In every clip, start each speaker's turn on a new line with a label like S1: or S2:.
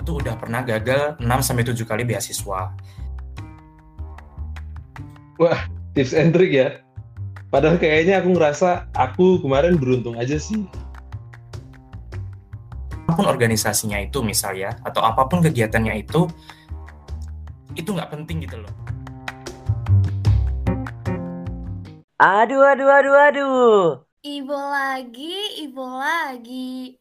S1: aku tuh udah pernah gagal 6 sampai 7 kali beasiswa.
S2: Wah, tips and trick ya. Padahal kayaknya aku ngerasa aku kemarin beruntung aja sih.
S1: Apa pun organisasinya itu misalnya, atau apa pun kegiatannya itu, itu nggak penting gitu loh.
S3: Aduh, aduh, aduh, aduh.
S4: Ibu lagi, ibu lagi.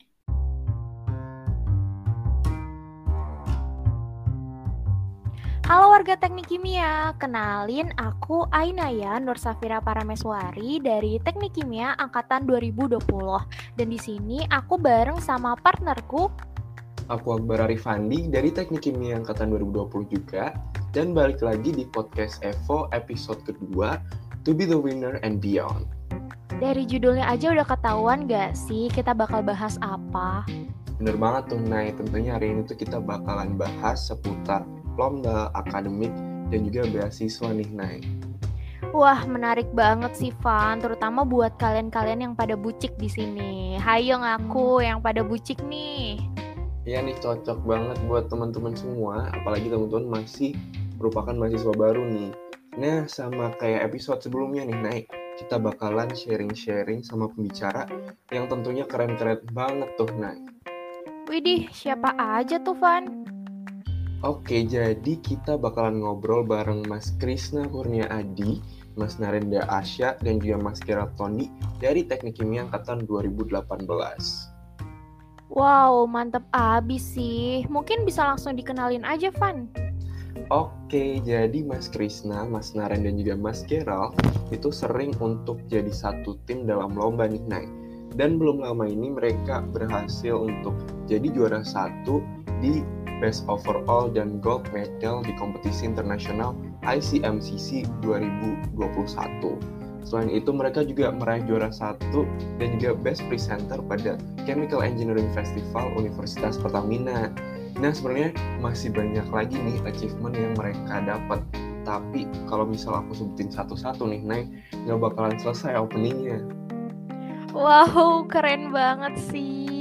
S5: Halo warga Teknik Kimia, kenalin aku Ainaya Nur Safira Parameswari dari Teknik Kimia angkatan 2020. Dan di sini aku bareng sama partnerku
S6: Aku Akbar Arifandi dari Teknik Kimia angkatan 2020 juga dan balik lagi di podcast Evo episode kedua To Be the Winner and Beyond.
S5: Dari judulnya aja udah ketahuan gak sih kita bakal bahas apa?
S6: Bener banget tuh, Nay. Tentunya hari ini tuh kita bakalan bahas seputar lomba, akademik, dan juga beasiswa nih, Nay.
S5: Wah, menarik banget sih, Van. Terutama buat kalian-kalian yang pada bucik di sini. Hayo ngaku yang pada bucik nih.
S6: Iya nih, cocok banget buat teman-teman semua, apalagi teman-teman masih merupakan mahasiswa baru nih. Nah, sama kayak episode sebelumnya nih, Nay. Kita bakalan sharing-sharing sama pembicara yang tentunya keren-keren banget tuh, Nay.
S5: Widih, siapa aja tuh, Van?
S6: Oke, jadi kita bakalan ngobrol bareng Mas Krisna Kurnia Adi, Mas Narendra Asya, dan juga Mas Gerard Tondi dari Teknik Kimia Angkatan 2018.
S5: Wow, mantep abis sih. Mungkin bisa langsung dikenalin aja, Van.
S6: Oke, jadi Mas Krisna, Mas Naren, dan juga Mas Gerald itu sering untuk jadi satu tim dalam lomba nih, Nay. Dan belum lama ini mereka berhasil untuk jadi juara satu di Best Overall dan Gold Medal di kompetisi internasional ICMCC 2021. Selain itu, mereka juga meraih juara satu dan juga Best Presenter pada Chemical Engineering Festival Universitas Pertamina. Nah, sebenarnya masih banyak lagi nih achievement yang mereka dapat. Tapi kalau misal aku sebutin satu-satu nih, Nay, nggak bakalan selesai openingnya.
S5: Wow, keren banget sih.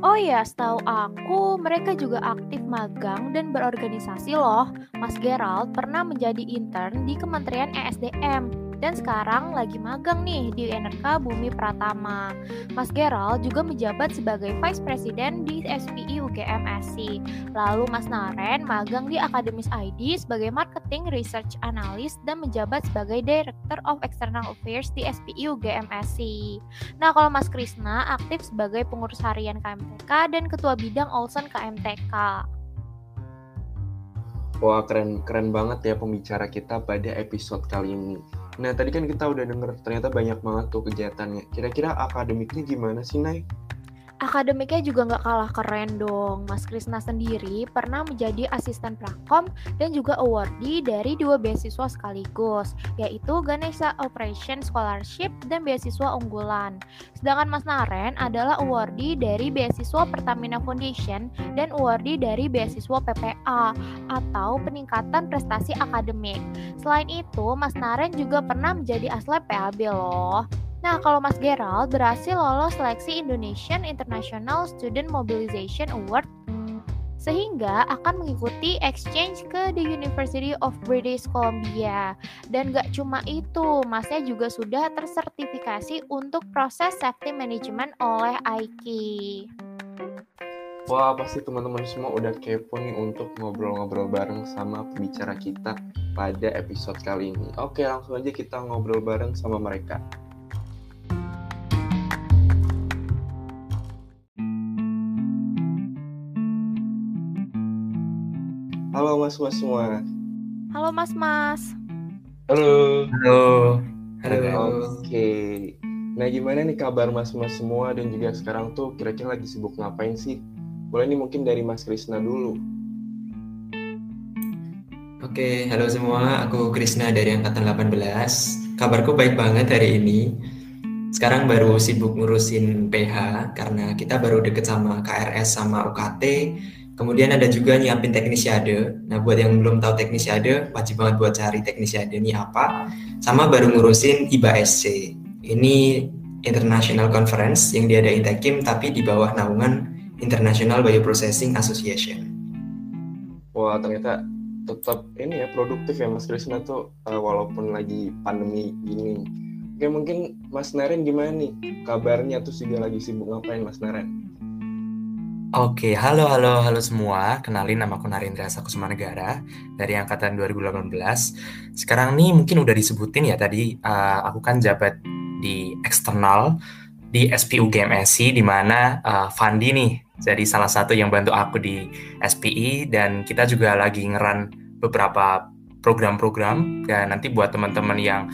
S5: Oh ya, setahu aku mereka juga aktif magang dan berorganisasi loh. Mas Gerald pernah menjadi intern di Kementerian ESDM dan sekarang lagi magang nih di NRK Bumi Pratama. Mas Gerald juga menjabat sebagai Vice President di SPI UGM SC. Lalu Mas Naren magang di Akademis ID sebagai Marketing Research Analyst dan menjabat sebagai Director of External Affairs di SPI UGM SC. Nah, kalau Mas Krisna aktif sebagai pengurus harian KMTK dan Ketua Bidang Olsen KMTK.
S6: Wah, keren keren banget ya pembicara kita pada episode kali ini. Nah, tadi kan kita udah denger ternyata banyak banget tuh kegiatannya. Kira-kira akademiknya gimana sih, Nay?
S5: Akademiknya juga nggak kalah keren dong. Mas Krisna sendiri pernah menjadi asisten prakom dan juga awardee dari dua beasiswa sekaligus, yaitu Ganesha Operation Scholarship dan beasiswa unggulan. Sedangkan Mas Naren adalah awardee dari beasiswa Pertamina Foundation dan awardee dari beasiswa PPA atau peningkatan prestasi akademik. Selain itu, Mas Naren juga pernah menjadi aslep PAB loh. Nah, kalau Mas Gerald berhasil lolos seleksi Indonesian International Student Mobilization Award sehingga akan mengikuti exchange ke the University of British Columbia. Dan gak cuma itu, Masnya juga sudah tersertifikasi untuk proses safety management oleh IKI.
S6: Wah, pasti teman-teman semua udah kepo nih untuk ngobrol-ngobrol bareng sama pembicara kita pada episode kali ini. Oke, langsung aja kita ngobrol bareng sama mereka. Halo mas-mas semua.
S5: Halo Mas-Mas.
S2: Halo.
S1: Halo. Halo.
S6: Oke. Nah gimana nih kabar mas-mas semua dan juga sekarang tuh kira-kira lagi sibuk ngapain sih? Boleh nih mungkin dari Mas Krisna dulu.
S7: Oke, halo semua. Aku Krisna dari angkatan 18. Kabarku baik banget hari ini. Sekarang baru sibuk ngurusin PH karena kita baru deket sama KRS sama UKT. Kemudian ada juga nyiapin teknisiade. Nah, buat yang belum tahu teknisiade, wajib banget buat cari teknisiade ini apa. Sama baru ngurusin IBA SC. Ini International Conference yang diadain Tekim tapi di bawah naungan International Bioprocessing Association.
S6: Wah ternyata tetap ini ya produktif ya Mas Krisna tuh uh, walaupun lagi pandemi gini. Oke mungkin Mas Naren gimana nih kabarnya terus juga lagi sibuk ngapain Mas Naren?
S1: Oke, halo halo halo semua. Kenalin nama aku Narendra Sakusuma Negara dari angkatan 2018. Sekarang nih mungkin udah disebutin ya tadi uh, aku kan jabat di eksternal di SPU GMSI di mana uh, Fandi nih jadi salah satu yang bantu aku di SPI dan kita juga lagi ngeran beberapa program-program dan nanti buat teman-teman yang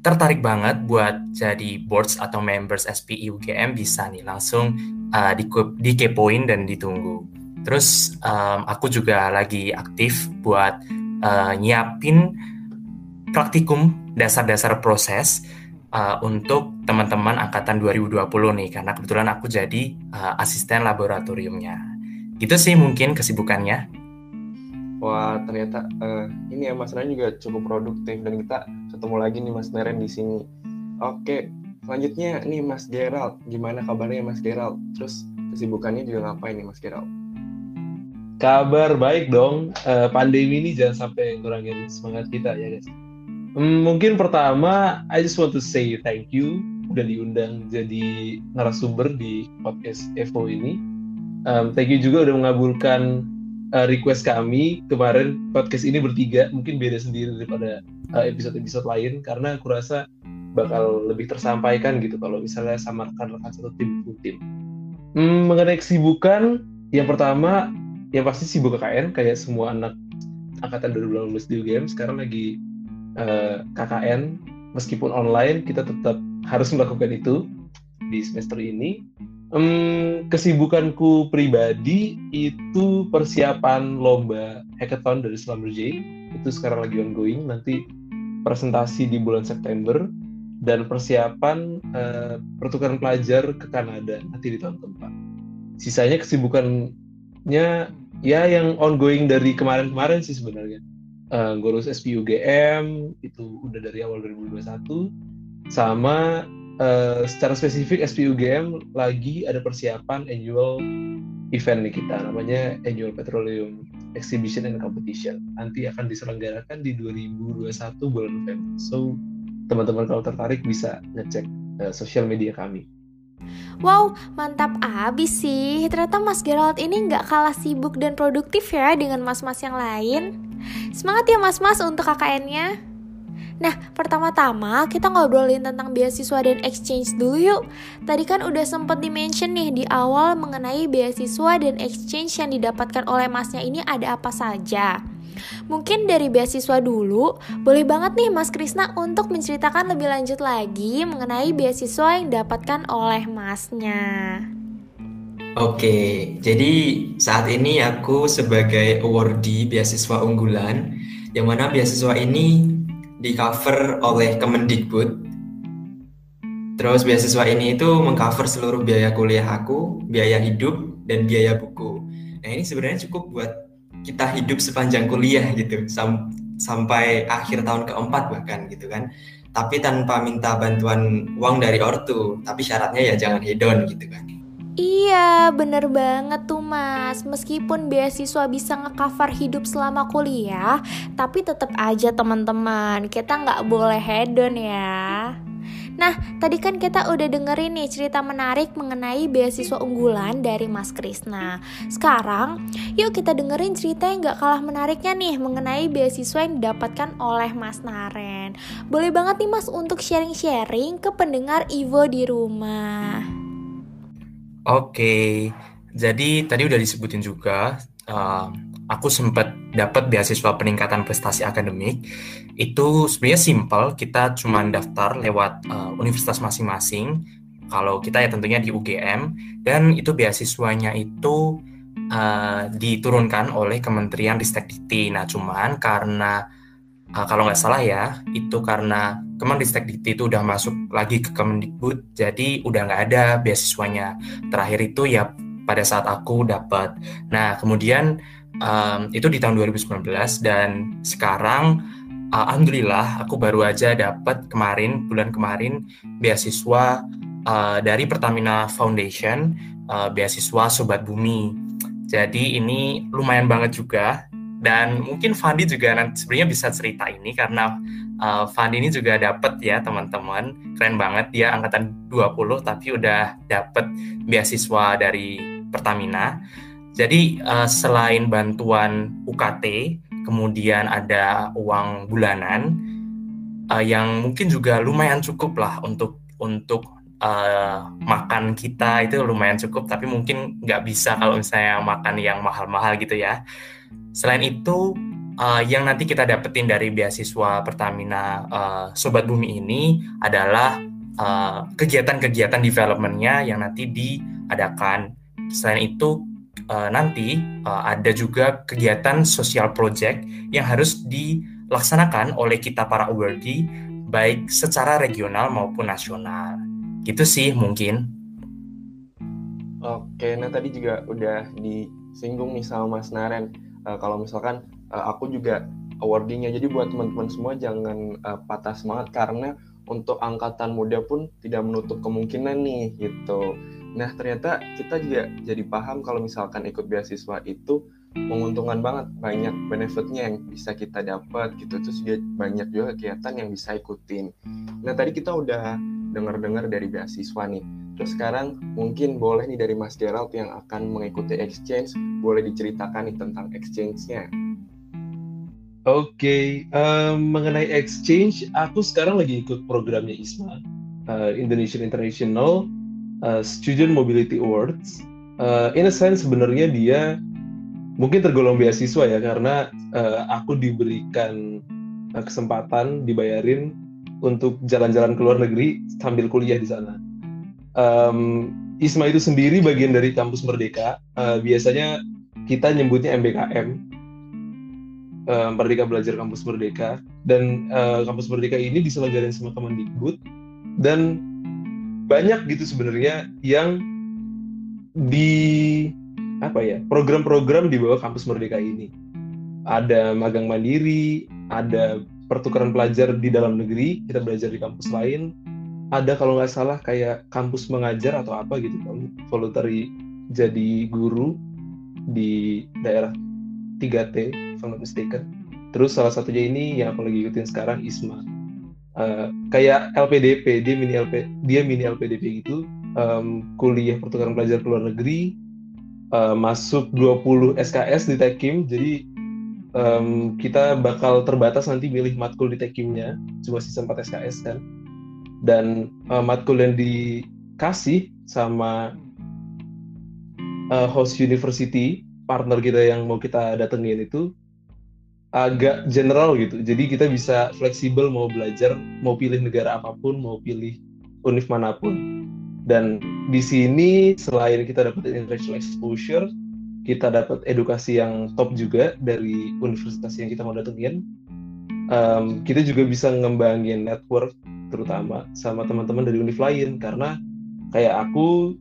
S1: tertarik banget buat jadi boards atau members SPI UGM bisa nih langsung uh, di dikepoin dan ditunggu. Terus um, aku juga lagi aktif buat uh, nyiapin praktikum dasar-dasar proses uh, untuk teman-teman angkatan 2020 nih karena kebetulan aku jadi uh, asisten laboratoriumnya. Gitu sih mungkin kesibukannya.
S6: Wah ternyata uh, ini ya Mas Naren juga cukup produktif dan kita ketemu lagi nih Mas Naren di sini. Oke, Selanjutnya nih Mas Gerald, gimana kabarnya Mas Gerald? Terus kesibukannya juga ngapain nih Mas Gerald?
S2: Kabar baik dong. Uh, pandemi ini jangan sampai ngurangin semangat kita ya guys. Um, mungkin pertama, I just want to say thank you udah diundang jadi narasumber di podcast Evo ini. Um, thank you juga udah mengabulkan uh, request kami kemarin podcast ini bertiga mungkin beda sendiri daripada episode-episode uh, lain karena aku rasa bakal lebih tersampaikan gitu kalau misalnya sama rekan-rekan satu tim tim. Hmm, mengenai kesibukan, yang pertama yang pasti sibuk KKN kayak semua anak angkatan 2018 di UGM sekarang lagi uh, KKN meskipun online kita tetap harus melakukan itu di semester ini. Um, kesibukanku pribadi itu persiapan lomba hackathon dari Slumber J itu sekarang lagi ongoing nanti presentasi di bulan September dan persiapan uh, pertukaran pelajar ke Kanada nanti di tahun keempat. Sisanya kesibukannya ya yang ongoing dari kemarin-kemarin sih sebenarnya. Uh, ngurus SPUGM itu udah dari awal 2021 sama uh, secara spesifik SPUGM lagi ada persiapan annual event nih kita namanya Annual Petroleum Exhibition and Competition. Nanti akan diselenggarakan di 2021 bulan November. So teman-teman kalau tertarik bisa ngecek uh, sosial media kami.
S5: Wow, mantap abis sih. Ternyata Mas Gerald ini nggak kalah sibuk dan produktif ya dengan mas-mas yang lain. Semangat ya mas-mas untuk KKN-nya. Nah, pertama-tama kita ngobrolin tentang beasiswa dan exchange dulu yuk. Tadi kan udah sempet di-mention nih di awal mengenai beasiswa dan exchange yang didapatkan oleh masnya ini ada apa saja. Mungkin dari beasiswa dulu, boleh banget nih Mas Krisna untuk menceritakan lebih lanjut lagi mengenai beasiswa yang didapatkan oleh masnya.
S7: Oke, jadi saat ini aku sebagai awardee beasiswa unggulan, yang mana beasiswa ini di cover oleh Kemendikbud. Terus beasiswa ini itu mengcover seluruh biaya kuliah aku, biaya hidup, dan biaya buku. Nah ini sebenarnya cukup buat kita hidup sepanjang kuliah gitu sam sampai akhir tahun keempat bahkan gitu kan tapi tanpa minta bantuan uang dari ortu tapi syaratnya ya jangan hedon gitu kan
S5: Iya, bener banget tuh mas Meskipun beasiswa bisa ngecover hidup selama kuliah Tapi tetap aja teman-teman Kita nggak boleh hedon ya Nah, tadi kan kita udah dengerin nih cerita menarik mengenai beasiswa unggulan dari Mas Krisna. Sekarang, yuk kita dengerin cerita yang gak kalah menariknya nih mengenai beasiswa yang didapatkan oleh Mas Naren. Boleh banget nih Mas untuk sharing-sharing ke pendengar Ivo di rumah.
S1: Oke, jadi tadi udah disebutin juga, uh, aku sempat dapat beasiswa peningkatan prestasi akademik. Itu sebenarnya simple kita cuma daftar lewat uh, universitas masing-masing. Kalau kita ya tentunya di UGM dan itu beasiswanya itu uh, diturunkan oleh Kementerian Ristekdikti nah cuman karena uh, kalau nggak salah ya itu karena Kemendikbud itu udah masuk lagi ke Kemendikbud jadi udah nggak ada beasiswanya. Terakhir itu ya pada saat aku dapat. Nah kemudian um, itu di tahun 2019 dan sekarang uh, alhamdulillah aku baru aja dapat kemarin bulan kemarin beasiswa uh, dari Pertamina Foundation uh, beasiswa Sobat Bumi. Jadi ini lumayan banget juga dan mungkin Fandi juga nanti sebenarnya bisa cerita ini karena uh, Fandi ini juga dapat ya teman-teman. Keren banget. Dia angkatan 20 tapi udah dapat beasiswa dari Pertamina. Jadi uh, selain bantuan UKT, kemudian ada uang bulanan uh, yang mungkin juga lumayan cukup lah untuk untuk uh, makan kita itu lumayan cukup. Tapi mungkin nggak bisa kalau misalnya makan yang mahal-mahal gitu ya selain itu uh, yang nanti kita dapetin dari beasiswa Pertamina uh, Sobat Bumi ini adalah kegiatan-kegiatan uh, developmentnya yang nanti diadakan selain itu uh, nanti uh, ada juga kegiatan social project yang harus dilaksanakan oleh kita para awardee baik secara regional maupun nasional. Gitu sih mungkin.
S6: Oke, nah tadi juga udah disinggung nih sama Mas Naren. Uh, kalau misalkan uh, aku juga awardingnya, jadi buat teman-teman semua jangan uh, patah semangat karena untuk angkatan muda pun tidak menutup kemungkinan nih gitu. Nah ternyata kita juga jadi paham kalau misalkan ikut beasiswa itu menguntungkan banget banyak benefitnya yang bisa kita dapat gitu terus juga banyak juga kegiatan yang bisa ikutin nah tadi kita udah dengar-dengar dari beasiswa nih terus sekarang mungkin boleh nih dari Mas Gerald yang akan mengikuti exchange boleh diceritakan nih tentang exchange-nya
S2: Oke, okay. um, mengenai exchange, aku sekarang lagi ikut programnya ISMA, uh, Indonesian International uh, Student Mobility Awards. Uh, in a sense, sebenarnya dia mungkin tergolong beasiswa ya karena uh, aku diberikan uh, kesempatan dibayarin untuk jalan-jalan ke luar negeri sambil kuliah di sana. Um, ISMA itu sendiri bagian dari kampus Merdeka. Uh, biasanya kita nyebutnya MBKM, Merdeka Belajar Kampus Merdeka. Dan uh, kampus Merdeka ini diselenggarain sama Kemendikbud dan banyak gitu sebenarnya yang di apa ya program-program di bawah kampus Merdeka ini. Ada magang mandiri, ada pertukaran pelajar di dalam negeri, kita belajar di kampus lain. Ada kalau nggak salah kayak kampus mengajar atau apa gitu, kamu voluntary jadi guru di daerah 3T, if I'm not mistaken. Terus salah satunya ini yang aku lagi ikutin sekarang ISMA. Uh, kayak LPDP, dia mini LP, dia mini LPDP gitu, um, kuliah pertukaran pelajar ke luar negeri, uh, masuk 20 SKS di Tekim jadi um, kita bakal terbatas nanti milih matkul di Tekimnya cuma sisa 4 SKS kan dan uh, matkul yang dikasih sama uh, host university partner kita yang mau kita datengin itu agak general gitu. Jadi kita bisa fleksibel mau belajar, mau pilih negara apa pun, mau pilih univ mana pun. Dan di sini selain kita dapat international exposure, kita dapat edukasi yang top juga dari universitas yang kita mau datengin. Um, kita juga bisa ngembangin network terutama sama teman-teman dari univ lain karena kayak aku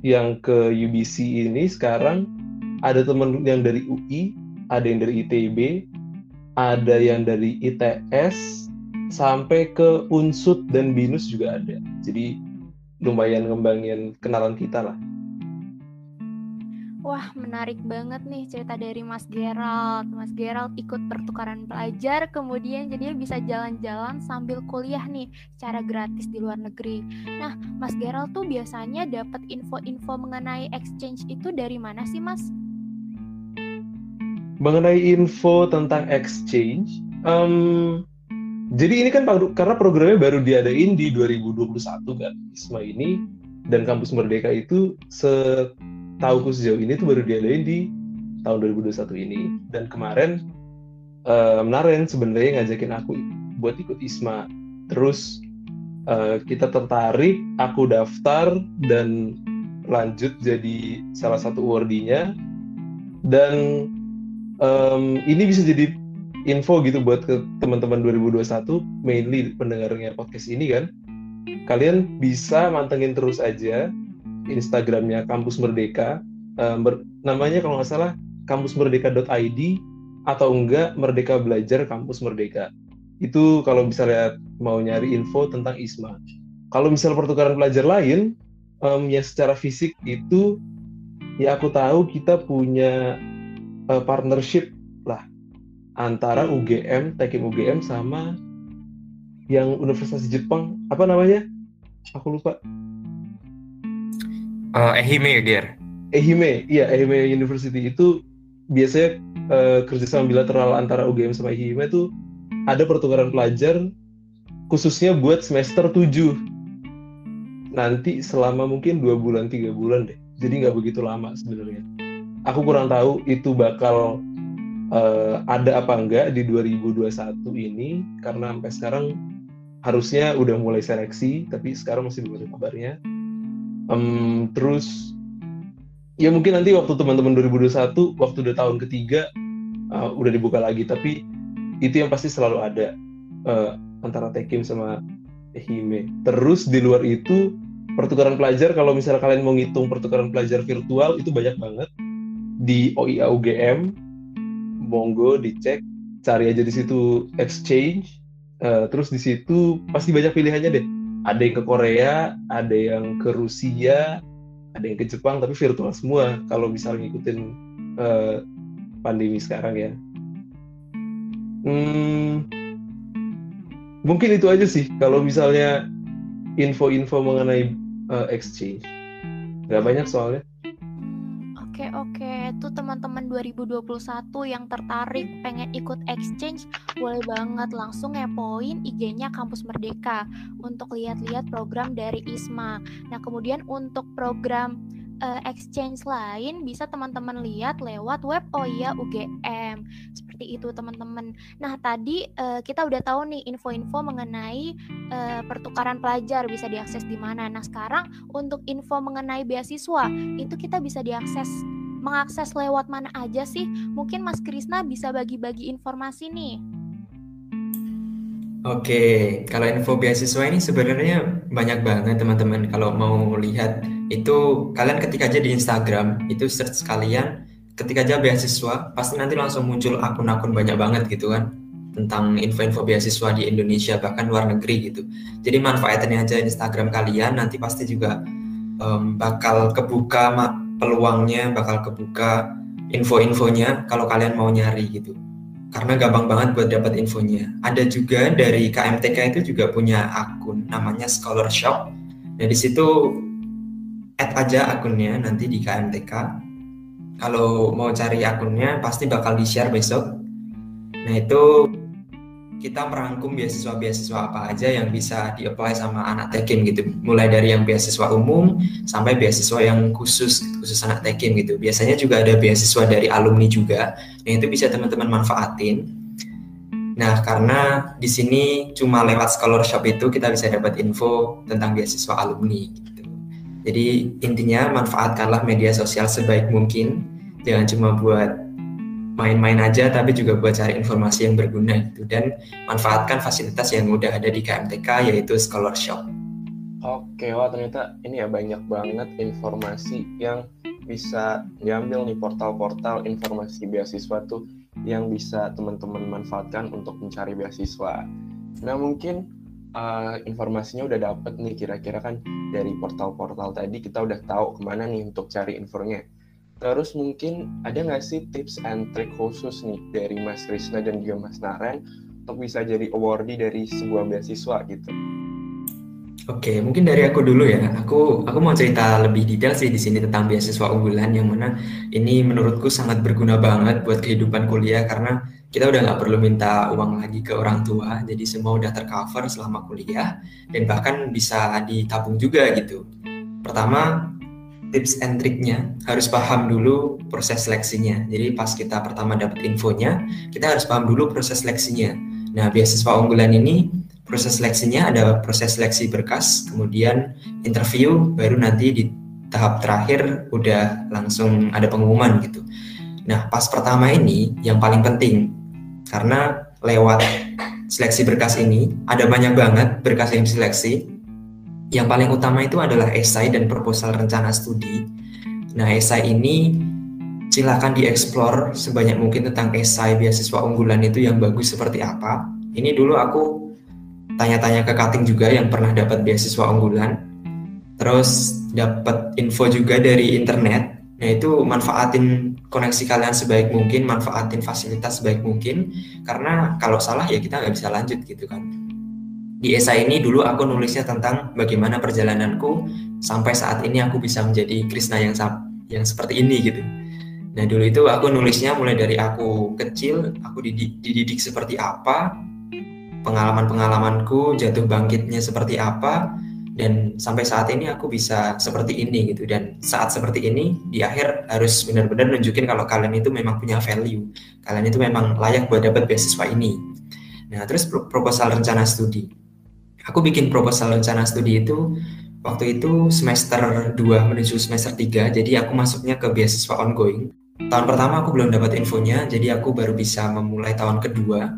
S2: yang ke UBC ini sekarang ada teman yang dari UI, ada yang dari ITB, ada yang dari ITS sampai ke Unsut dan Binus juga ada. Jadi lumayan ngembangin kenalan kita lah.
S5: Wah, menarik banget nih cerita dari Mas Gerald. Mas Gerald ikut pertukaran pelajar, kemudian jadinya bisa jalan-jalan sambil kuliah nih, secara gratis di luar negeri. Nah, Mas Gerald tuh biasanya dapat info-info mengenai exchange itu dari mana sih, Mas?
S2: Mengenai info tentang exchange, um, jadi ini kan karena programnya baru diadain di 2021 kan ISMA ini dan kampus Merdeka itu setahu sejauh ini tuh baru diadain di tahun 2021 ini. Dan kemarin um, Naren sebenarnya ngajakin aku buat ikut ISMA. Terus uh, kita tertarik aku daftar dan lanjut jadi salah satu awardinya dan um, ini bisa jadi info gitu buat ke teman-teman 2021 mainly pendengarnya podcast ini kan. Kalian bisa mantengin terus aja Instagramnya Kampus Merdeka uh, namanya kalau nggak salah kampusmerdeka.id atau enggak Merdeka Belajar Kampus Merdeka. Itu kalau misalnya mau nyari info tentang ISMA. Kalau misalnya pertukaran pelajar lain um, yang secara fisik itu ya aku tahu kita punya uh, partnership antara UGM, Tekim UGM sama yang Universitas Jepang apa namanya? Aku lupa.
S1: Uh, Ehime, Ger.
S2: Ehime, iya Ehime University itu biasanya uh, kerjasama bilateral antara UGM sama Ehime itu ada pertukaran pelajar khususnya buat semester 7 nanti selama mungkin dua bulan tiga bulan deh jadi nggak begitu lama sebenarnya aku kurang tahu itu bakal uh, ada apa enggak di 2021 ini karena sampai sekarang harusnya udah mulai seleksi tapi sekarang masih belum ada kabarnya um, terus ya mungkin nanti waktu teman-teman 2021 waktu udah tahun ketiga uh, udah dibuka lagi tapi itu yang pasti selalu ada uh, antara Tekim sama Hime. Terus di luar itu pertukaran pelajar kalau misalnya kalian mau ngitung pertukaran pelajar virtual itu banyak banget di OIA UGM. Monggo dicek, cari aja di situ exchange. Uh, terus di situ pasti banyak pilihannya deh. Ada yang ke Korea, ada yang ke Rusia, ada yang ke Jepang, tapi virtual semua. Kalau misalnya ngikutin uh, pandemi sekarang ya. Hmm, mungkin itu aja sih kalau misalnya info-info mengenai uh, exchange nggak banyak soalnya
S5: Oke tuh teman-teman 2021 yang tertarik pengen ikut exchange, boleh banget langsung ngepoin IG-nya Kampus Merdeka untuk lihat-lihat program dari ISMA. Nah kemudian untuk program uh, exchange lain bisa teman-teman lihat lewat web OIA UGM. Seperti itu teman-teman. Nah, tadi uh, kita udah tahu nih info-info mengenai uh, pertukaran pelajar bisa diakses di mana. Nah, sekarang untuk info mengenai beasiswa itu kita bisa diakses mengakses lewat mana aja sih? Mungkin Mas Krisna bisa bagi-bagi informasi nih.
S7: Oke, kalau info beasiswa ini sebenarnya banyak banget teman-teman. Kalau mau lihat itu kalian ketik aja di Instagram, itu search sekalian, ketik aja beasiswa, pasti nanti langsung muncul akun-akun banyak banget gitu kan tentang info-info beasiswa di Indonesia bahkan luar negeri gitu. Jadi manfaatin aja Instagram kalian, nanti pasti juga um, bakal kebuka peluangnya, bakal kebuka info-infonya kalau kalian mau nyari gitu karena gampang banget buat dapat infonya. Ada juga dari KMTK itu juga punya akun namanya Scholar Shop. Nah di situ add aja akunnya nanti di KMTK. Kalau mau cari akunnya pasti bakal di share besok. Nah itu kita merangkum beasiswa-beasiswa apa aja yang bisa di-apply sama anak tekim gitu. Mulai dari yang beasiswa umum sampai beasiswa yang khusus khusus anak tekim gitu. Biasanya juga ada beasiswa dari alumni juga. Yang itu bisa teman-teman manfaatin. Nah, karena di sini cuma lewat scholarship itu kita bisa dapat info tentang beasiswa alumni gitu. Jadi intinya manfaatkanlah media sosial sebaik mungkin. Jangan cuma buat main-main aja tapi juga buat cari informasi yang berguna gitu dan manfaatkan fasilitas yang udah ada di KMTK yaitu scholarship.
S6: Oke, wah ternyata ini ya banyak banget informasi yang bisa diambil nih portal-portal informasi beasiswa tuh yang bisa teman-teman manfaatkan untuk mencari beasiswa. Nah mungkin uh, informasinya udah dapet nih kira-kira kan dari portal-portal tadi kita udah tahu ke mana nih untuk cari infonya. Terus mungkin ada nggak sih tips and trick khusus nih dari Mas Krisna dan juga Mas Naren untuk bisa jadi awardee dari sebuah beasiswa gitu?
S7: Oke, mungkin dari aku dulu ya. Aku aku mau cerita lebih detail sih di sini tentang beasiswa unggulan yang mana ini menurutku sangat berguna banget buat kehidupan kuliah karena kita udah nggak perlu minta uang lagi ke orang tua, jadi semua udah tercover selama kuliah dan bahkan bisa ditabung juga gitu. Pertama, tips and triknya harus paham dulu proses seleksinya. Jadi pas kita pertama dapat infonya, kita harus paham dulu proses seleksinya. Nah, beasiswa unggulan ini proses seleksinya ada proses seleksi berkas, kemudian interview, baru nanti di tahap terakhir udah langsung ada pengumuman gitu. Nah, pas pertama ini yang paling penting karena lewat seleksi berkas ini ada banyak banget berkas yang diseleksi yang paling utama itu adalah esai dan proposal rencana studi. Nah, esai ini silakan dieksplor sebanyak mungkin tentang esai beasiswa unggulan itu yang bagus seperti apa. Ini dulu aku tanya-tanya ke Kating juga yang pernah dapat beasiswa unggulan. Terus dapat info juga dari internet. Nah itu manfaatin koneksi kalian sebaik mungkin, manfaatin fasilitas sebaik mungkin, karena kalau salah ya kita nggak bisa lanjut gitu kan. Di esai ini dulu aku nulisnya tentang bagaimana perjalananku sampai saat ini aku bisa menjadi Krishna yang yang seperti ini gitu. Nah dulu itu aku nulisnya mulai dari aku kecil, aku dididik, dididik seperti apa, pengalaman-pengalamanku, jatuh bangkitnya seperti apa, dan sampai saat ini aku bisa seperti ini gitu. Dan saat seperti ini di akhir harus benar-benar nunjukin kalau kalian itu memang punya value kalian itu memang layak buat dapat beasiswa ini. Nah terus proposal rencana studi aku bikin proposal rencana studi itu waktu itu semester 2 menuju semester 3 jadi aku masuknya ke beasiswa ongoing tahun pertama aku belum dapat infonya jadi aku baru bisa memulai tahun kedua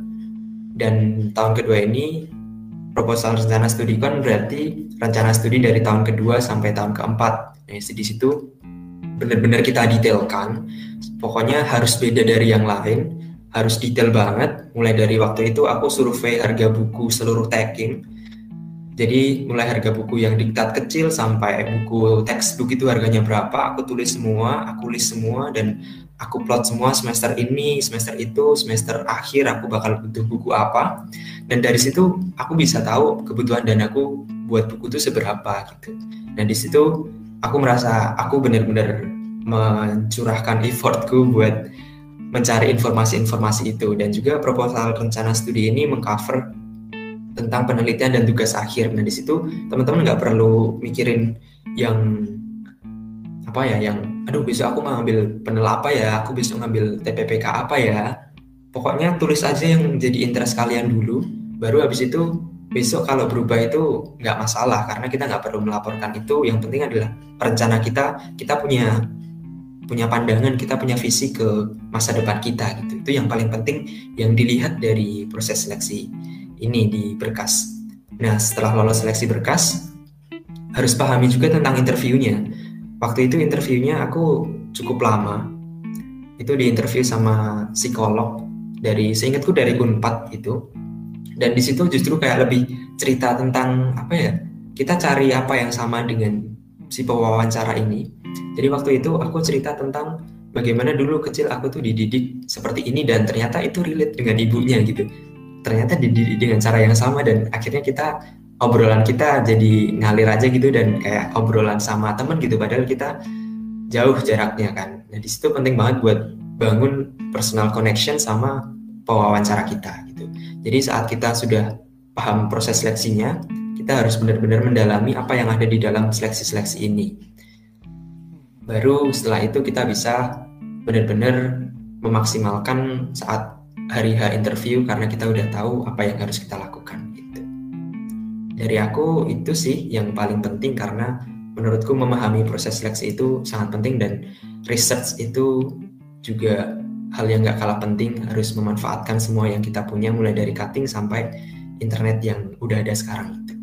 S7: dan tahun kedua ini proposal rencana studi kan berarti rencana studi dari tahun kedua sampai tahun keempat. Nah, di situ benar-benar kita detailkan. Pokoknya harus beda dari yang lain, harus detail banget. Mulai dari waktu itu aku survei harga buku seluruh tagging. Jadi mulai harga buku yang diktat kecil sampai buku textbook itu harganya berapa, aku tulis semua, aku list semua dan aku plot semua semester ini, semester itu, semester akhir aku bakal butuh buku apa. Dan dari situ aku bisa tahu kebutuhan danaku buat buku itu seberapa gitu. Dan di situ aku merasa aku benar-benar mencurahkan effortku buat mencari informasi-informasi itu. Dan juga proposal rencana studi ini mengcover tentang penelitian dan tugas akhir. Nah di situ teman-teman nggak perlu mikirin yang apa ya, yang aduh besok aku ngambil penel apa ya, aku besok ngambil TPPK apa ya, pokoknya tulis aja yang jadi interest kalian dulu baru habis itu besok kalau berubah itu nggak masalah karena kita nggak perlu melaporkan itu. Yang penting adalah rencana kita kita punya punya pandangan kita punya visi ke masa depan kita gitu. Itu yang paling penting yang dilihat dari proses seleksi ini di berkas. Nah setelah lolos seleksi berkas harus pahami juga tentang interviewnya. Waktu itu interviewnya aku cukup lama. Itu di interview sama psikolog dari seingatku dari Unpad itu. Dan di situ justru kayak lebih cerita tentang apa ya kita cari apa yang sama dengan si pewawancara ini. Jadi waktu itu aku cerita tentang bagaimana dulu kecil aku tuh dididik seperti ini dan ternyata itu relate dengan ibunya gitu ternyata dididik dengan cara yang sama dan akhirnya kita obrolan kita jadi ngalir aja gitu dan kayak obrolan sama temen gitu padahal kita jauh jaraknya kan nah di situ penting banget buat bangun personal connection sama pewawancara kita gitu. Jadi saat kita sudah paham proses seleksinya, kita harus benar-benar mendalami apa yang ada di dalam seleksi-seleksi ini. Baru setelah itu kita bisa benar-benar memaksimalkan saat hari H interview karena kita udah tahu apa yang harus kita lakukan gitu. Dari aku itu sih yang paling penting karena menurutku memahami proses seleksi itu sangat penting dan research itu juga hal yang gak kalah penting harus memanfaatkan semua yang kita punya mulai dari cutting sampai internet yang udah ada sekarang itu.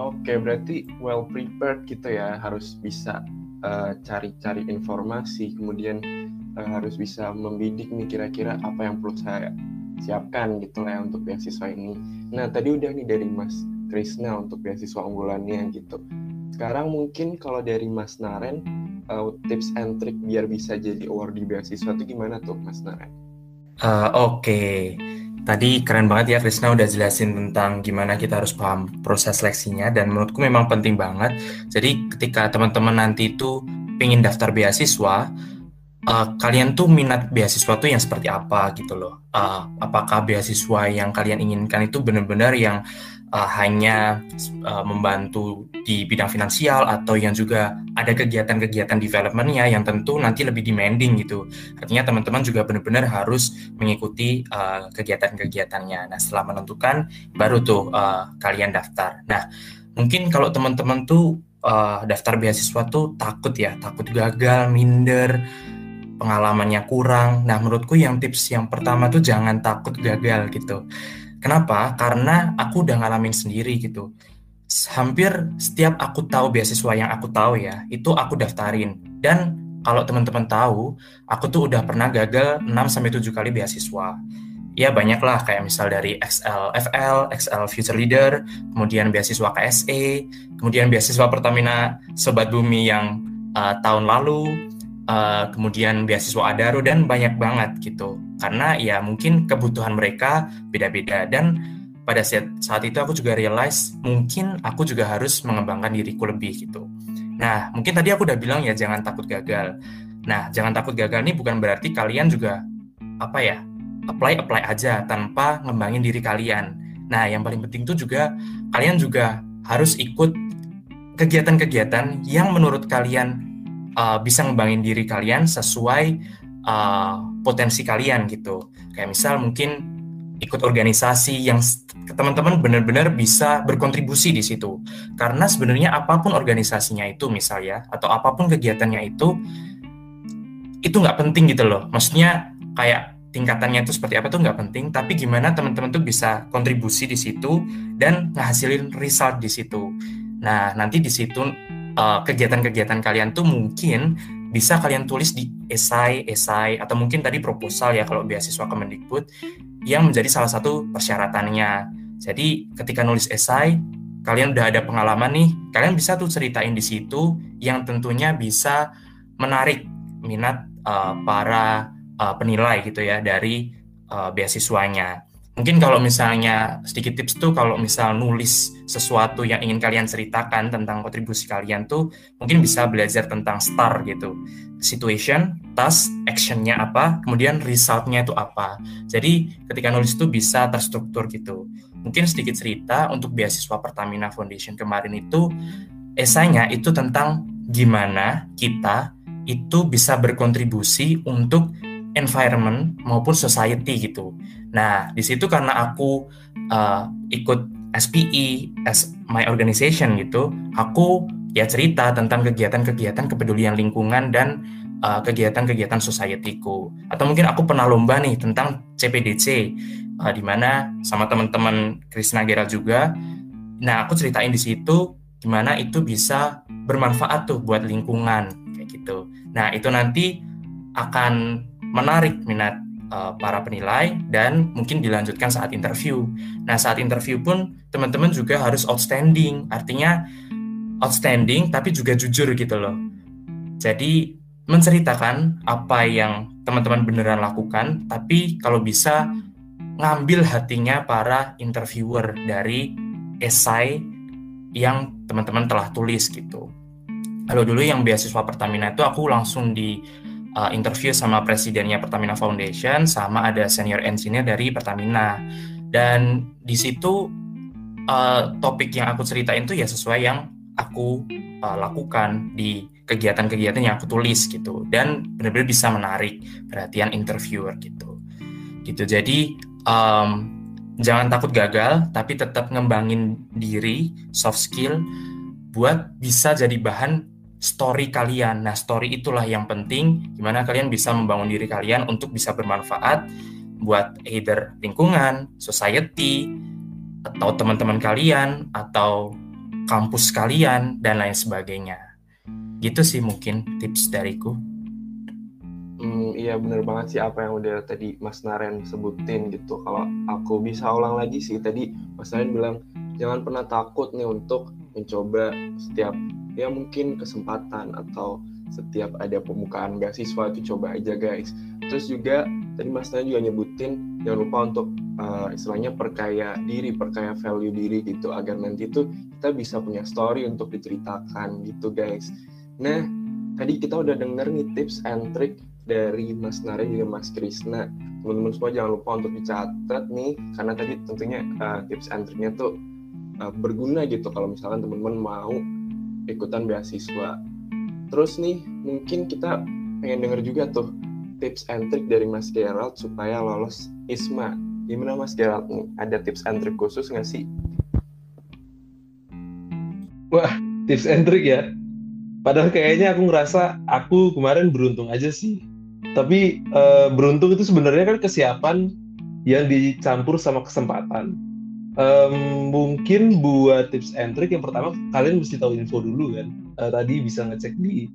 S6: Oke, berarti well prepared gitu ya, harus bisa eh, cari-cari uh, informasi, kemudian harus bisa membidik nih kira-kira apa yang perlu saya siapkan gitu lah ya untuk beasiswa ini. Nah, tadi udah nih dari Mas Krisna untuk beasiswa unggulannya gitu. Sekarang mungkin kalau dari Mas Naren, uh, tips and trick biar bisa jadi awardee beasiswa itu gimana tuh Mas Naren?
S1: Uh, Oke, okay. tadi keren banget ya Krisna udah jelasin tentang gimana kita harus paham proses seleksinya dan menurutku memang penting banget. Jadi ketika teman-teman nanti itu pengen daftar beasiswa, uh, kalian tuh minat beasiswa tuh yang seperti apa gitu loh. Uh, apakah beasiswa yang kalian inginkan itu benar-benar yang uh, hanya uh, membantu di bidang finansial atau yang juga ada kegiatan-kegiatan developmentnya yang tentu nanti lebih demanding gitu. Artinya teman-teman juga benar-benar harus mengikuti uh, kegiatan-kegiatannya. Nah setelah menentukan baru tuh uh, kalian daftar. Nah mungkin kalau teman-teman tuh uh, daftar beasiswa tuh takut ya, takut gagal, minder, pengalamannya kurang. Nah menurutku yang tips yang pertama tuh jangan takut gagal gitu Kenapa? Karena aku udah ngalamin sendiri gitu. Hampir setiap aku tahu beasiswa yang aku tahu ya, itu aku daftarin. Dan kalau teman-teman tahu, aku tuh udah pernah gagal 6 sampai 7 kali beasiswa. Ya banyak lah kayak misal dari XLFL, XL Future Leader, kemudian beasiswa KSE, kemudian beasiswa Pertamina Sobat Bumi yang uh, tahun lalu, uh, kemudian beasiswa Adaro dan banyak banget gitu. Karena ya mungkin kebutuhan mereka beda-beda dan pada saat, itu aku juga realize mungkin aku juga harus mengembangkan diriku lebih gitu. Nah, mungkin tadi aku udah bilang ya jangan takut gagal. Nah, jangan takut gagal ini bukan berarti kalian juga apa ya apply apply aja tanpa ngembangin diri kalian. Nah, yang paling penting itu juga kalian juga harus ikut kegiatan-kegiatan yang menurut kalian uh, bisa ngembangin diri kalian sesuai uh, potensi kalian gitu. Kayak misal mungkin ikut organisasi yang teman-teman benar-benar bisa berkontribusi di situ. Karena sebenarnya apa pun organisasinya itu misalnya atau apa pun kegiatannya itu itu nggak penting gitu loh. Maksudnya kayak tingkatannya itu seperti apa tuh nggak penting, tapi gimana teman-teman tuh bisa kontribusi di situ dan ngehasilin result di situ. Nah, nanti di situ uh, kegiatan-kegiatan kalian tuh mungkin bisa kalian tulis di esai, esai atau mungkin tadi proposal ya kalau beasiswa Kemendikbud yang menjadi salah satu persyaratannya. Jadi ketika nulis esai, kalian udah ada pengalaman nih, kalian bisa tuh ceritain di situ yang tentunya bisa menarik minat uh, para uh, penilai gitu ya dari uh, beasiswanya. Mungkin kalau misalnya sedikit tips tuh kalau misal nulis sesuatu yang ingin kalian ceritakan tentang kontribusi kalian tuh mungkin bisa belajar tentang STAR gitu. Situation, task, actionnya apa, kemudian resultnya itu apa. Jadi ketika nulis itu bisa terstruktur gitu. Mungkin sedikit cerita untuk beasiswa Pertamina Foundation kemarin itu esainya itu tentang gimana kita itu bisa berkontribusi untuk environment maupun society gitu. Nah, di situ karena aku uh, ikut SPE as my organization gitu, aku ya cerita tentang kegiatan-kegiatan kepedulian lingkungan dan uh, kegiatan-kegiatan society-ku. Atau mungkin aku pernah lomba nih tentang CPDC, uh, di mana sama teman-teman Krisna Gera juga. Nah, aku ceritain di situ gimana itu bisa bermanfaat tuh buat lingkungan kayak gitu. Nah, itu nanti akan menarik minat uh, para penilai dan mungkin dilanjutkan saat interview. Nah, saat interview pun teman-teman juga harus outstanding, artinya outstanding tapi juga jujur gitu loh. Jadi menceritakan apa yang teman-teman beneran lakukan, tapi kalau bisa ngambil hatinya para interviewer dari esai yang teman-teman telah tulis gitu. Kalau dulu yang beasiswa Pertamina itu aku langsung di uh, interview sama presidennya Pertamina Foundation sama ada senior engineer dari Pertamina. Dan di situ uh, topik yang aku ceritain itu ya sesuai yang aku uh, lakukan di kegiatan-kegiatan yang aku tulis gitu. Dan benar-benar bisa menarik perhatian interviewer gitu. Gitu. Jadi um, jangan takut gagal tapi tetap ngembangin diri soft skill buat bisa jadi bahan story kalian. Nah, story itulah yang penting gimana kalian bisa membangun diri kalian untuk bisa bermanfaat buat either lingkungan, society, atau teman-teman kalian, atau kampus kalian, dan lain sebagainya. Gitu sih mungkin tips dariku.
S6: Hmm, iya bener banget sih apa yang udah tadi Mas Naren sebutin gitu. Kalau aku bisa ulang lagi sih tadi Mas Naren bilang jangan pernah takut nih untuk mencoba setiap ya mungkin kesempatan atau setiap ada pembukaan beasiswa itu coba aja guys. Terus juga tadi Mas Tanya juga nyebutin jangan lupa untuk uh, istilahnya perkaya diri, perkaya value diri gitu agar nanti itu kita bisa punya story untuk diceritakan gitu guys. Nah, tadi kita udah denger nih tips and trick dari Mas Nare juga Mas Krisna. Teman-teman semua jangan lupa untuk dicatat nih karena tadi tentunya uh, tips and tricknya tuh uh, berguna gitu kalau misalkan teman-teman mau ikutan beasiswa. Terus nih, mungkin kita pengen denger juga tuh tips and trick dari Mas Gerald supaya lolos ISMA. Gimana Mas Gerald nih? Ada tips and trick khusus nggak sih?
S2: Wah, tips and trick ya? Padahal kayaknya aku ngerasa aku kemarin beruntung aja sih. Tapi uh, beruntung itu sebenarnya kan kesiapan yang dicampur sama kesempatan um, mungkin buat tips and trick yang pertama kalian mesti tahu info dulu kan. Uh, tadi bisa ngecek di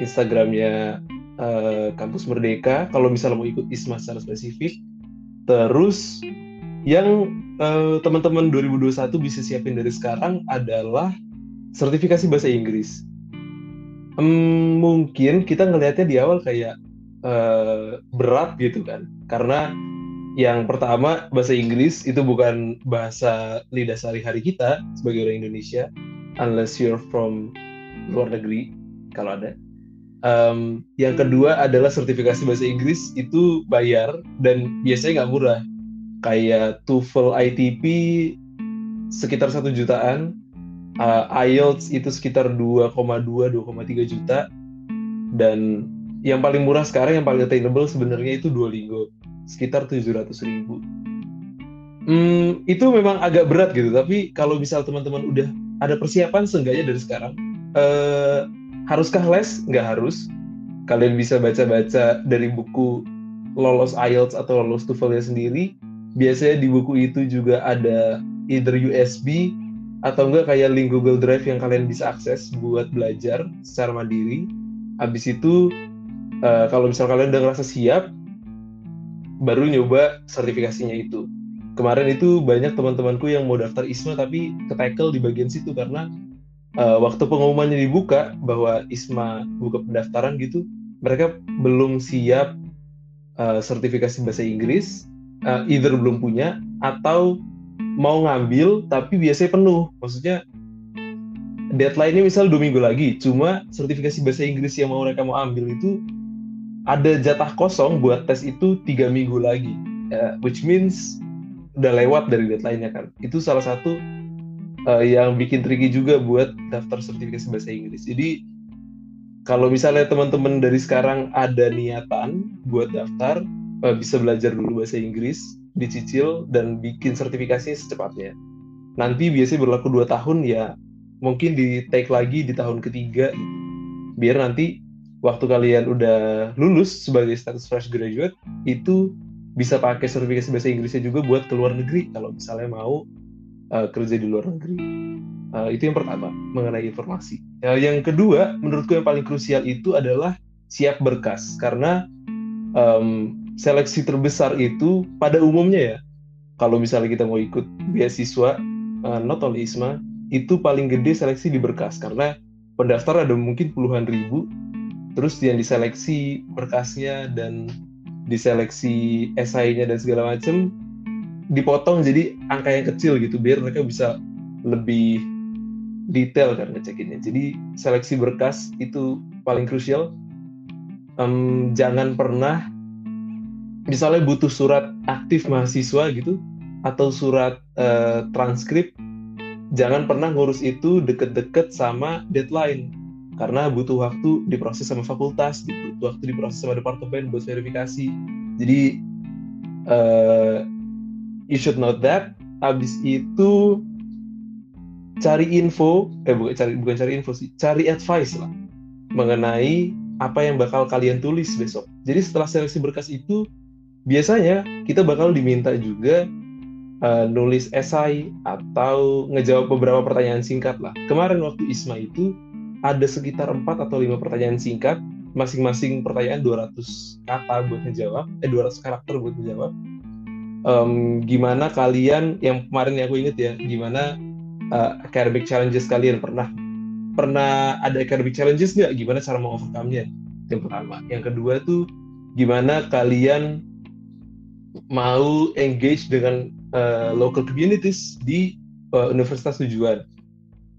S2: Instagramnya uh, kampus Merdeka. Kalau misalnya mau ikut ISMA secara spesifik. Terus yang uh, teman-teman 2021 bisa siapin dari sekarang adalah sertifikasi bahasa Inggris. Hmm, mungkin kita ngelihatnya di awal kayak uh, berat gitu kan, karena yang pertama bahasa Inggris itu bukan bahasa lidah sehari-hari kita sebagai orang Indonesia, unless you're from luar negeri kalau ada. Um, yang kedua adalah sertifikasi bahasa Inggris itu bayar dan biasanya nggak murah. Kayak TOEFL ITP sekitar satu jutaan, uh, IELTS itu sekitar 2,2-2,3 juta, dan yang paling murah sekarang yang paling attainable sebenarnya itu Duolingo sekitar 700 ribu. Hmm, itu memang agak berat gitu, tapi kalau misal teman-teman udah ada persiapan seenggaknya dari sekarang, uh, haruskah les? Nggak harus. Kalian bisa baca-baca dari buku lolos IELTS atau lolos TOEFL sendiri. Biasanya di buku itu juga ada either USB atau enggak kayak link Google Drive yang kalian bisa akses buat belajar secara mandiri. Habis itu uh, kalau misal kalian udah ngerasa siap, baru nyoba sertifikasinya itu. Kemarin itu banyak teman-temanku yang mau daftar ISMA tapi ketakel di bagian situ karena uh, waktu pengumumannya dibuka bahwa ISMA buka pendaftaran gitu, mereka belum siap uh, sertifikasi bahasa Inggris, uh, either belum punya atau mau ngambil tapi biasanya penuh. Maksudnya deadline-nya misal dua minggu lagi, cuma sertifikasi bahasa Inggris yang mau mereka mau ambil itu ada jatah kosong buat tes itu tiga minggu lagi, uh, which means udah lewat dari deadline-nya kan. Itu salah satu uh, yang bikin tricky juga buat daftar sertifikasi bahasa Inggris. Jadi kalau misalnya teman-teman dari sekarang ada niatan buat daftar, uh, bisa belajar dulu bahasa Inggris, dicicil dan bikin sertifikasinya secepatnya. Nanti biasanya berlaku dua tahun ya, mungkin di take lagi di tahun ketiga, gitu. biar nanti waktu kalian udah lulus sebagai status fresh graduate itu bisa pakai sertifikasi bahasa Inggrisnya juga buat keluar negeri kalau misalnya mau uh, kerja di luar negeri. Uh, itu yang pertama mengenai informasi. Uh, yang kedua, menurutku yang paling krusial itu adalah siap berkas karena um, seleksi terbesar itu pada umumnya ya kalau misalnya kita mau ikut beasiswa uh, not only ISMA itu paling gede seleksi di berkas karena pendaftar ada mungkin puluhan ribu terus yang diseleksi berkasnya dan diseleksi esainya dan segala macam dipotong jadi angka yang kecil gitu biar mereka bisa lebih detail kan ngecekinnya. Jadi seleksi berkas itu paling krusial. Um, jangan pernah misalnya butuh surat aktif mahasiswa gitu atau surat uh, transkrip, jangan pernah ngurus itu deket-deket sama deadline karena butuh waktu diproses sama fakultas, butuh waktu diproses sama departemen buat verifikasi. Jadi uh, you should know that. Abis itu cari info eh bukan cari bukan cari info sih cari advice lah mengenai apa yang bakal kalian tulis besok. Jadi setelah seleksi berkas itu biasanya kita bakal diminta juga uh, nulis esai atau ngejawab beberapa pertanyaan singkat lah. Kemarin waktu ISMA itu ada sekitar 4 atau lima pertanyaan singkat. Masing-masing pertanyaan 200 kata buat ngejawab. Eh 200 karakter buat ngejawab. Um, gimana kalian yang kemarin yang aku inget ya gimana uh, academic challenges kalian? Pernah pernah ada academic challenges nggak? Gimana cara mengovercome-nya? Yang pertama. Yang kedua tuh gimana kalian mau engage dengan uh, local communities di uh, universitas tujuan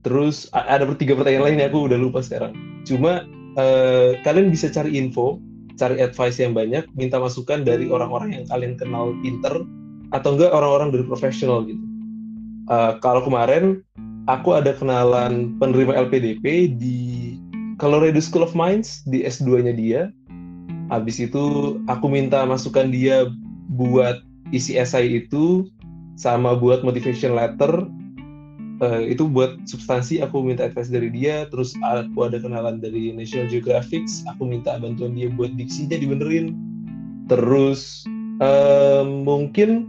S2: terus ada tiga pertanyaan lain aku udah lupa sekarang cuma uh, kalian bisa cari info cari advice yang banyak, minta masukan dari orang-orang yang kalian kenal pinter atau enggak orang-orang dari profesional gitu. Uh, kalau kemarin aku ada kenalan penerima LPDP di Colorado School of Mines di S2-nya dia. Habis itu aku minta masukan dia buat isi esai itu sama buat motivation letter uh, itu buat substansi aku minta advice dari dia terus aku ada kenalan dari National Geographic aku minta bantuan dia buat diksinya dibenerin. Terus uh, mungkin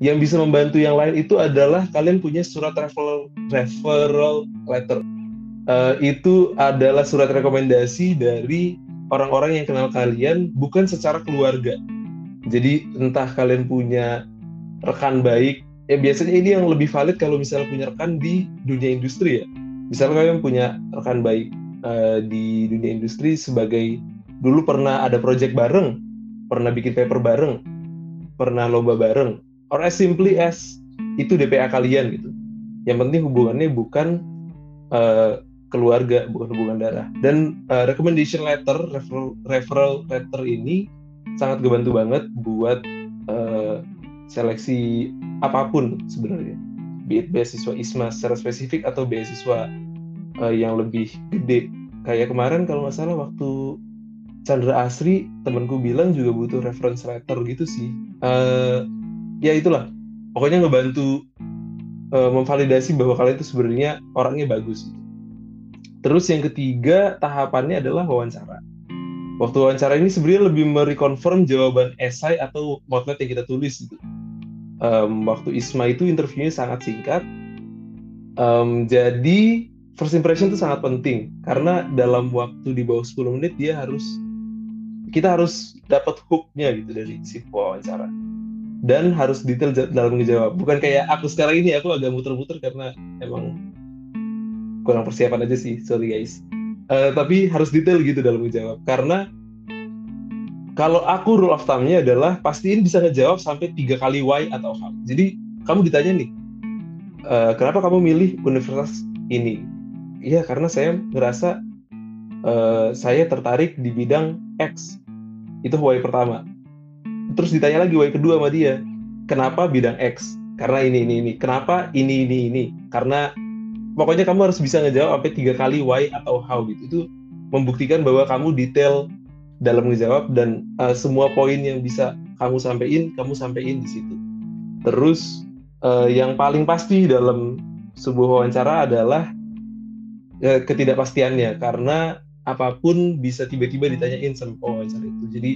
S2: yang bisa membantu yang lain itu adalah kalian punya surat referral referral letter. Uh, itu adalah surat rekomendasi dari orang-orang yang kenal kalian bukan secara keluarga. Jadi entah kalian punya rekan baik ya biasanya ini yang lebih valid kalau misalnya punya rekan di dunia industri ya misalnya kalian punya rekan baik uh, di dunia industri sebagai dulu pernah ada project bareng, pernah bikin paper bareng, pernah lomba bareng, or as simply as itu DPA kalian gitu. Yang penting hubungannya bukan uh, keluarga, bukan hubungan darah. Dan uh, recommendation letter, referral, referral letter ini sangat ngebantu banget buat seleksi apa pun sebenarnya. Be it beasiswa ISMA secara spesifik atau beasiswa uh, yang lebih gede. Kayak kemarin kalau nggak salah waktu Chandra Asri temanku bilang juga butuh reference letter gitu sih uh, ya itulah pokoknya ngebantu uh, memvalidasi bahwa kalian itu sebenarnya orangnya bagus terus yang ketiga tahapannya adalah wawancara waktu wawancara ini sebenarnya lebih mereconfirm jawaban esai atau motlet yang kita tulis gitu. Um, waktu Isma itu interviewnya sangat singkat. Um, jadi first impression itu sangat penting. Karena dalam waktu di bawah 10 menit dia harus kita harus dapat hooknya gitu dari si wawancara. Dan harus detail dalam menjawab. Bukan kayak aku sekarang ini aku agak muter-muter karena emang kurang persiapan aja sih. Sorry guys. Uh, tapi harus detail gitu dalam menjawab. Karena kalau aku rule of thumb-nya adalah pastiin bisa ngejawab sampai tiga kali why atau how. Jadi kamu ditanya nih uh, kenapa kamu milih universitas ini? Iya karena saya ngerasa uh, saya tertarik di bidang X. Itu why pertama. Terus ditanya lagi why kedua sama dia kenapa bidang X? Karena ini ini ini. Kenapa ini ini ini? Karena pokoknya kamu harus bisa ngejawab sampai tiga kali why atau how gitu. Itu membuktikan bahwa kamu detail dalam ngejawab dan uh, semua poin yang bisa kamu sampaikan kamu sampaikan di situ. Terus uh, yang paling pasti dalam sebuah wawancara adalah uh, ketidakpastiannya. Karena apa pun bisa tiba-tiba ditanyain sama wawancara itu. Jadi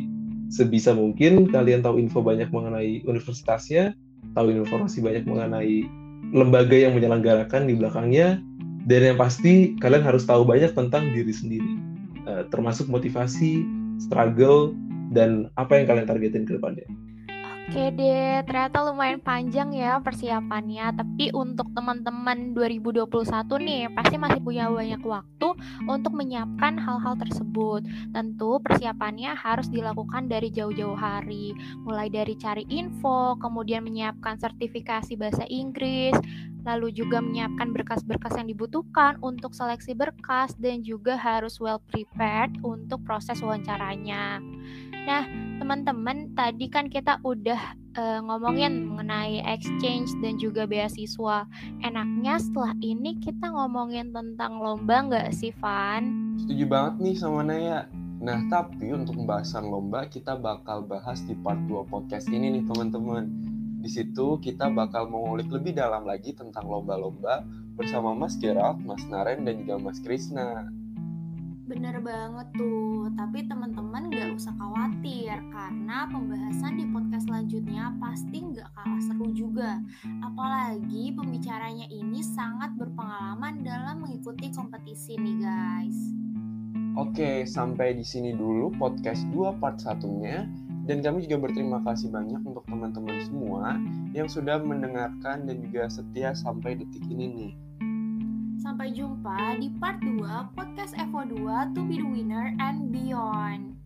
S2: sebisa mungkin kalian tahu info banyak mengenai universitasnya, tahu informasi banyak mengenai lembaga yang menyelenggarakan di belakangnya, dan yang pasti kalian harus tahu banyak tentang diri sendiri, termasuk motivasi, struggle, dan apa yang kalian targetin ke depannya.
S5: Oke deh, ternyata lumayan panjang ya persiapannya. Tapi untuk teman-teman 2021 nih, pasti masih punya banyak waktu untuk menyiapkan hal-hal tersebut. Tentu persiapannya harus dilakukan dari jauh-jauh hari, mulai dari cari info, kemudian menyiapkan sertifikasi bahasa Inggris, lalu juga menyiapkan berkas-berkas yang dibutuhkan untuk seleksi berkas dan juga harus well prepared untuk proses wawancaranya. Nah, teman-teman, tadi kan kita udah uh, ngomongin mengenai exchange dan juga beasiswa. Enaknya setelah ini kita ngomongin tentang lomba nggak sih, Van?
S6: Setuju banget nih sama Naya. Nah, tapi untuk pembahasan lomba kita bakal bahas di part 2 podcast ini nih, teman-teman. Di situ kita bakal mengulik lebih dalam lagi tentang lomba-lomba bersama Mas Gerald, Mas Naren, dan juga Mas Krisna.
S4: Bener banget tuh, tapi teman-teman gak usah khawatir karena pembahasan di podcast selanjutnya pasti gak kalah seru juga. Apalagi pembicaranya ini sangat berpengalaman dalam mengikuti kompetisi nih guys.
S6: Oke, sampai di sini dulu podcast 2 part satunya. Dan kami juga berterima kasih banyak untuk teman-teman semua yang sudah mendengarkan dan juga setia sampai detik ini nih.
S4: Sampai jumpa di part 2 podcast Evo 2 To Be The Winner and Beyond.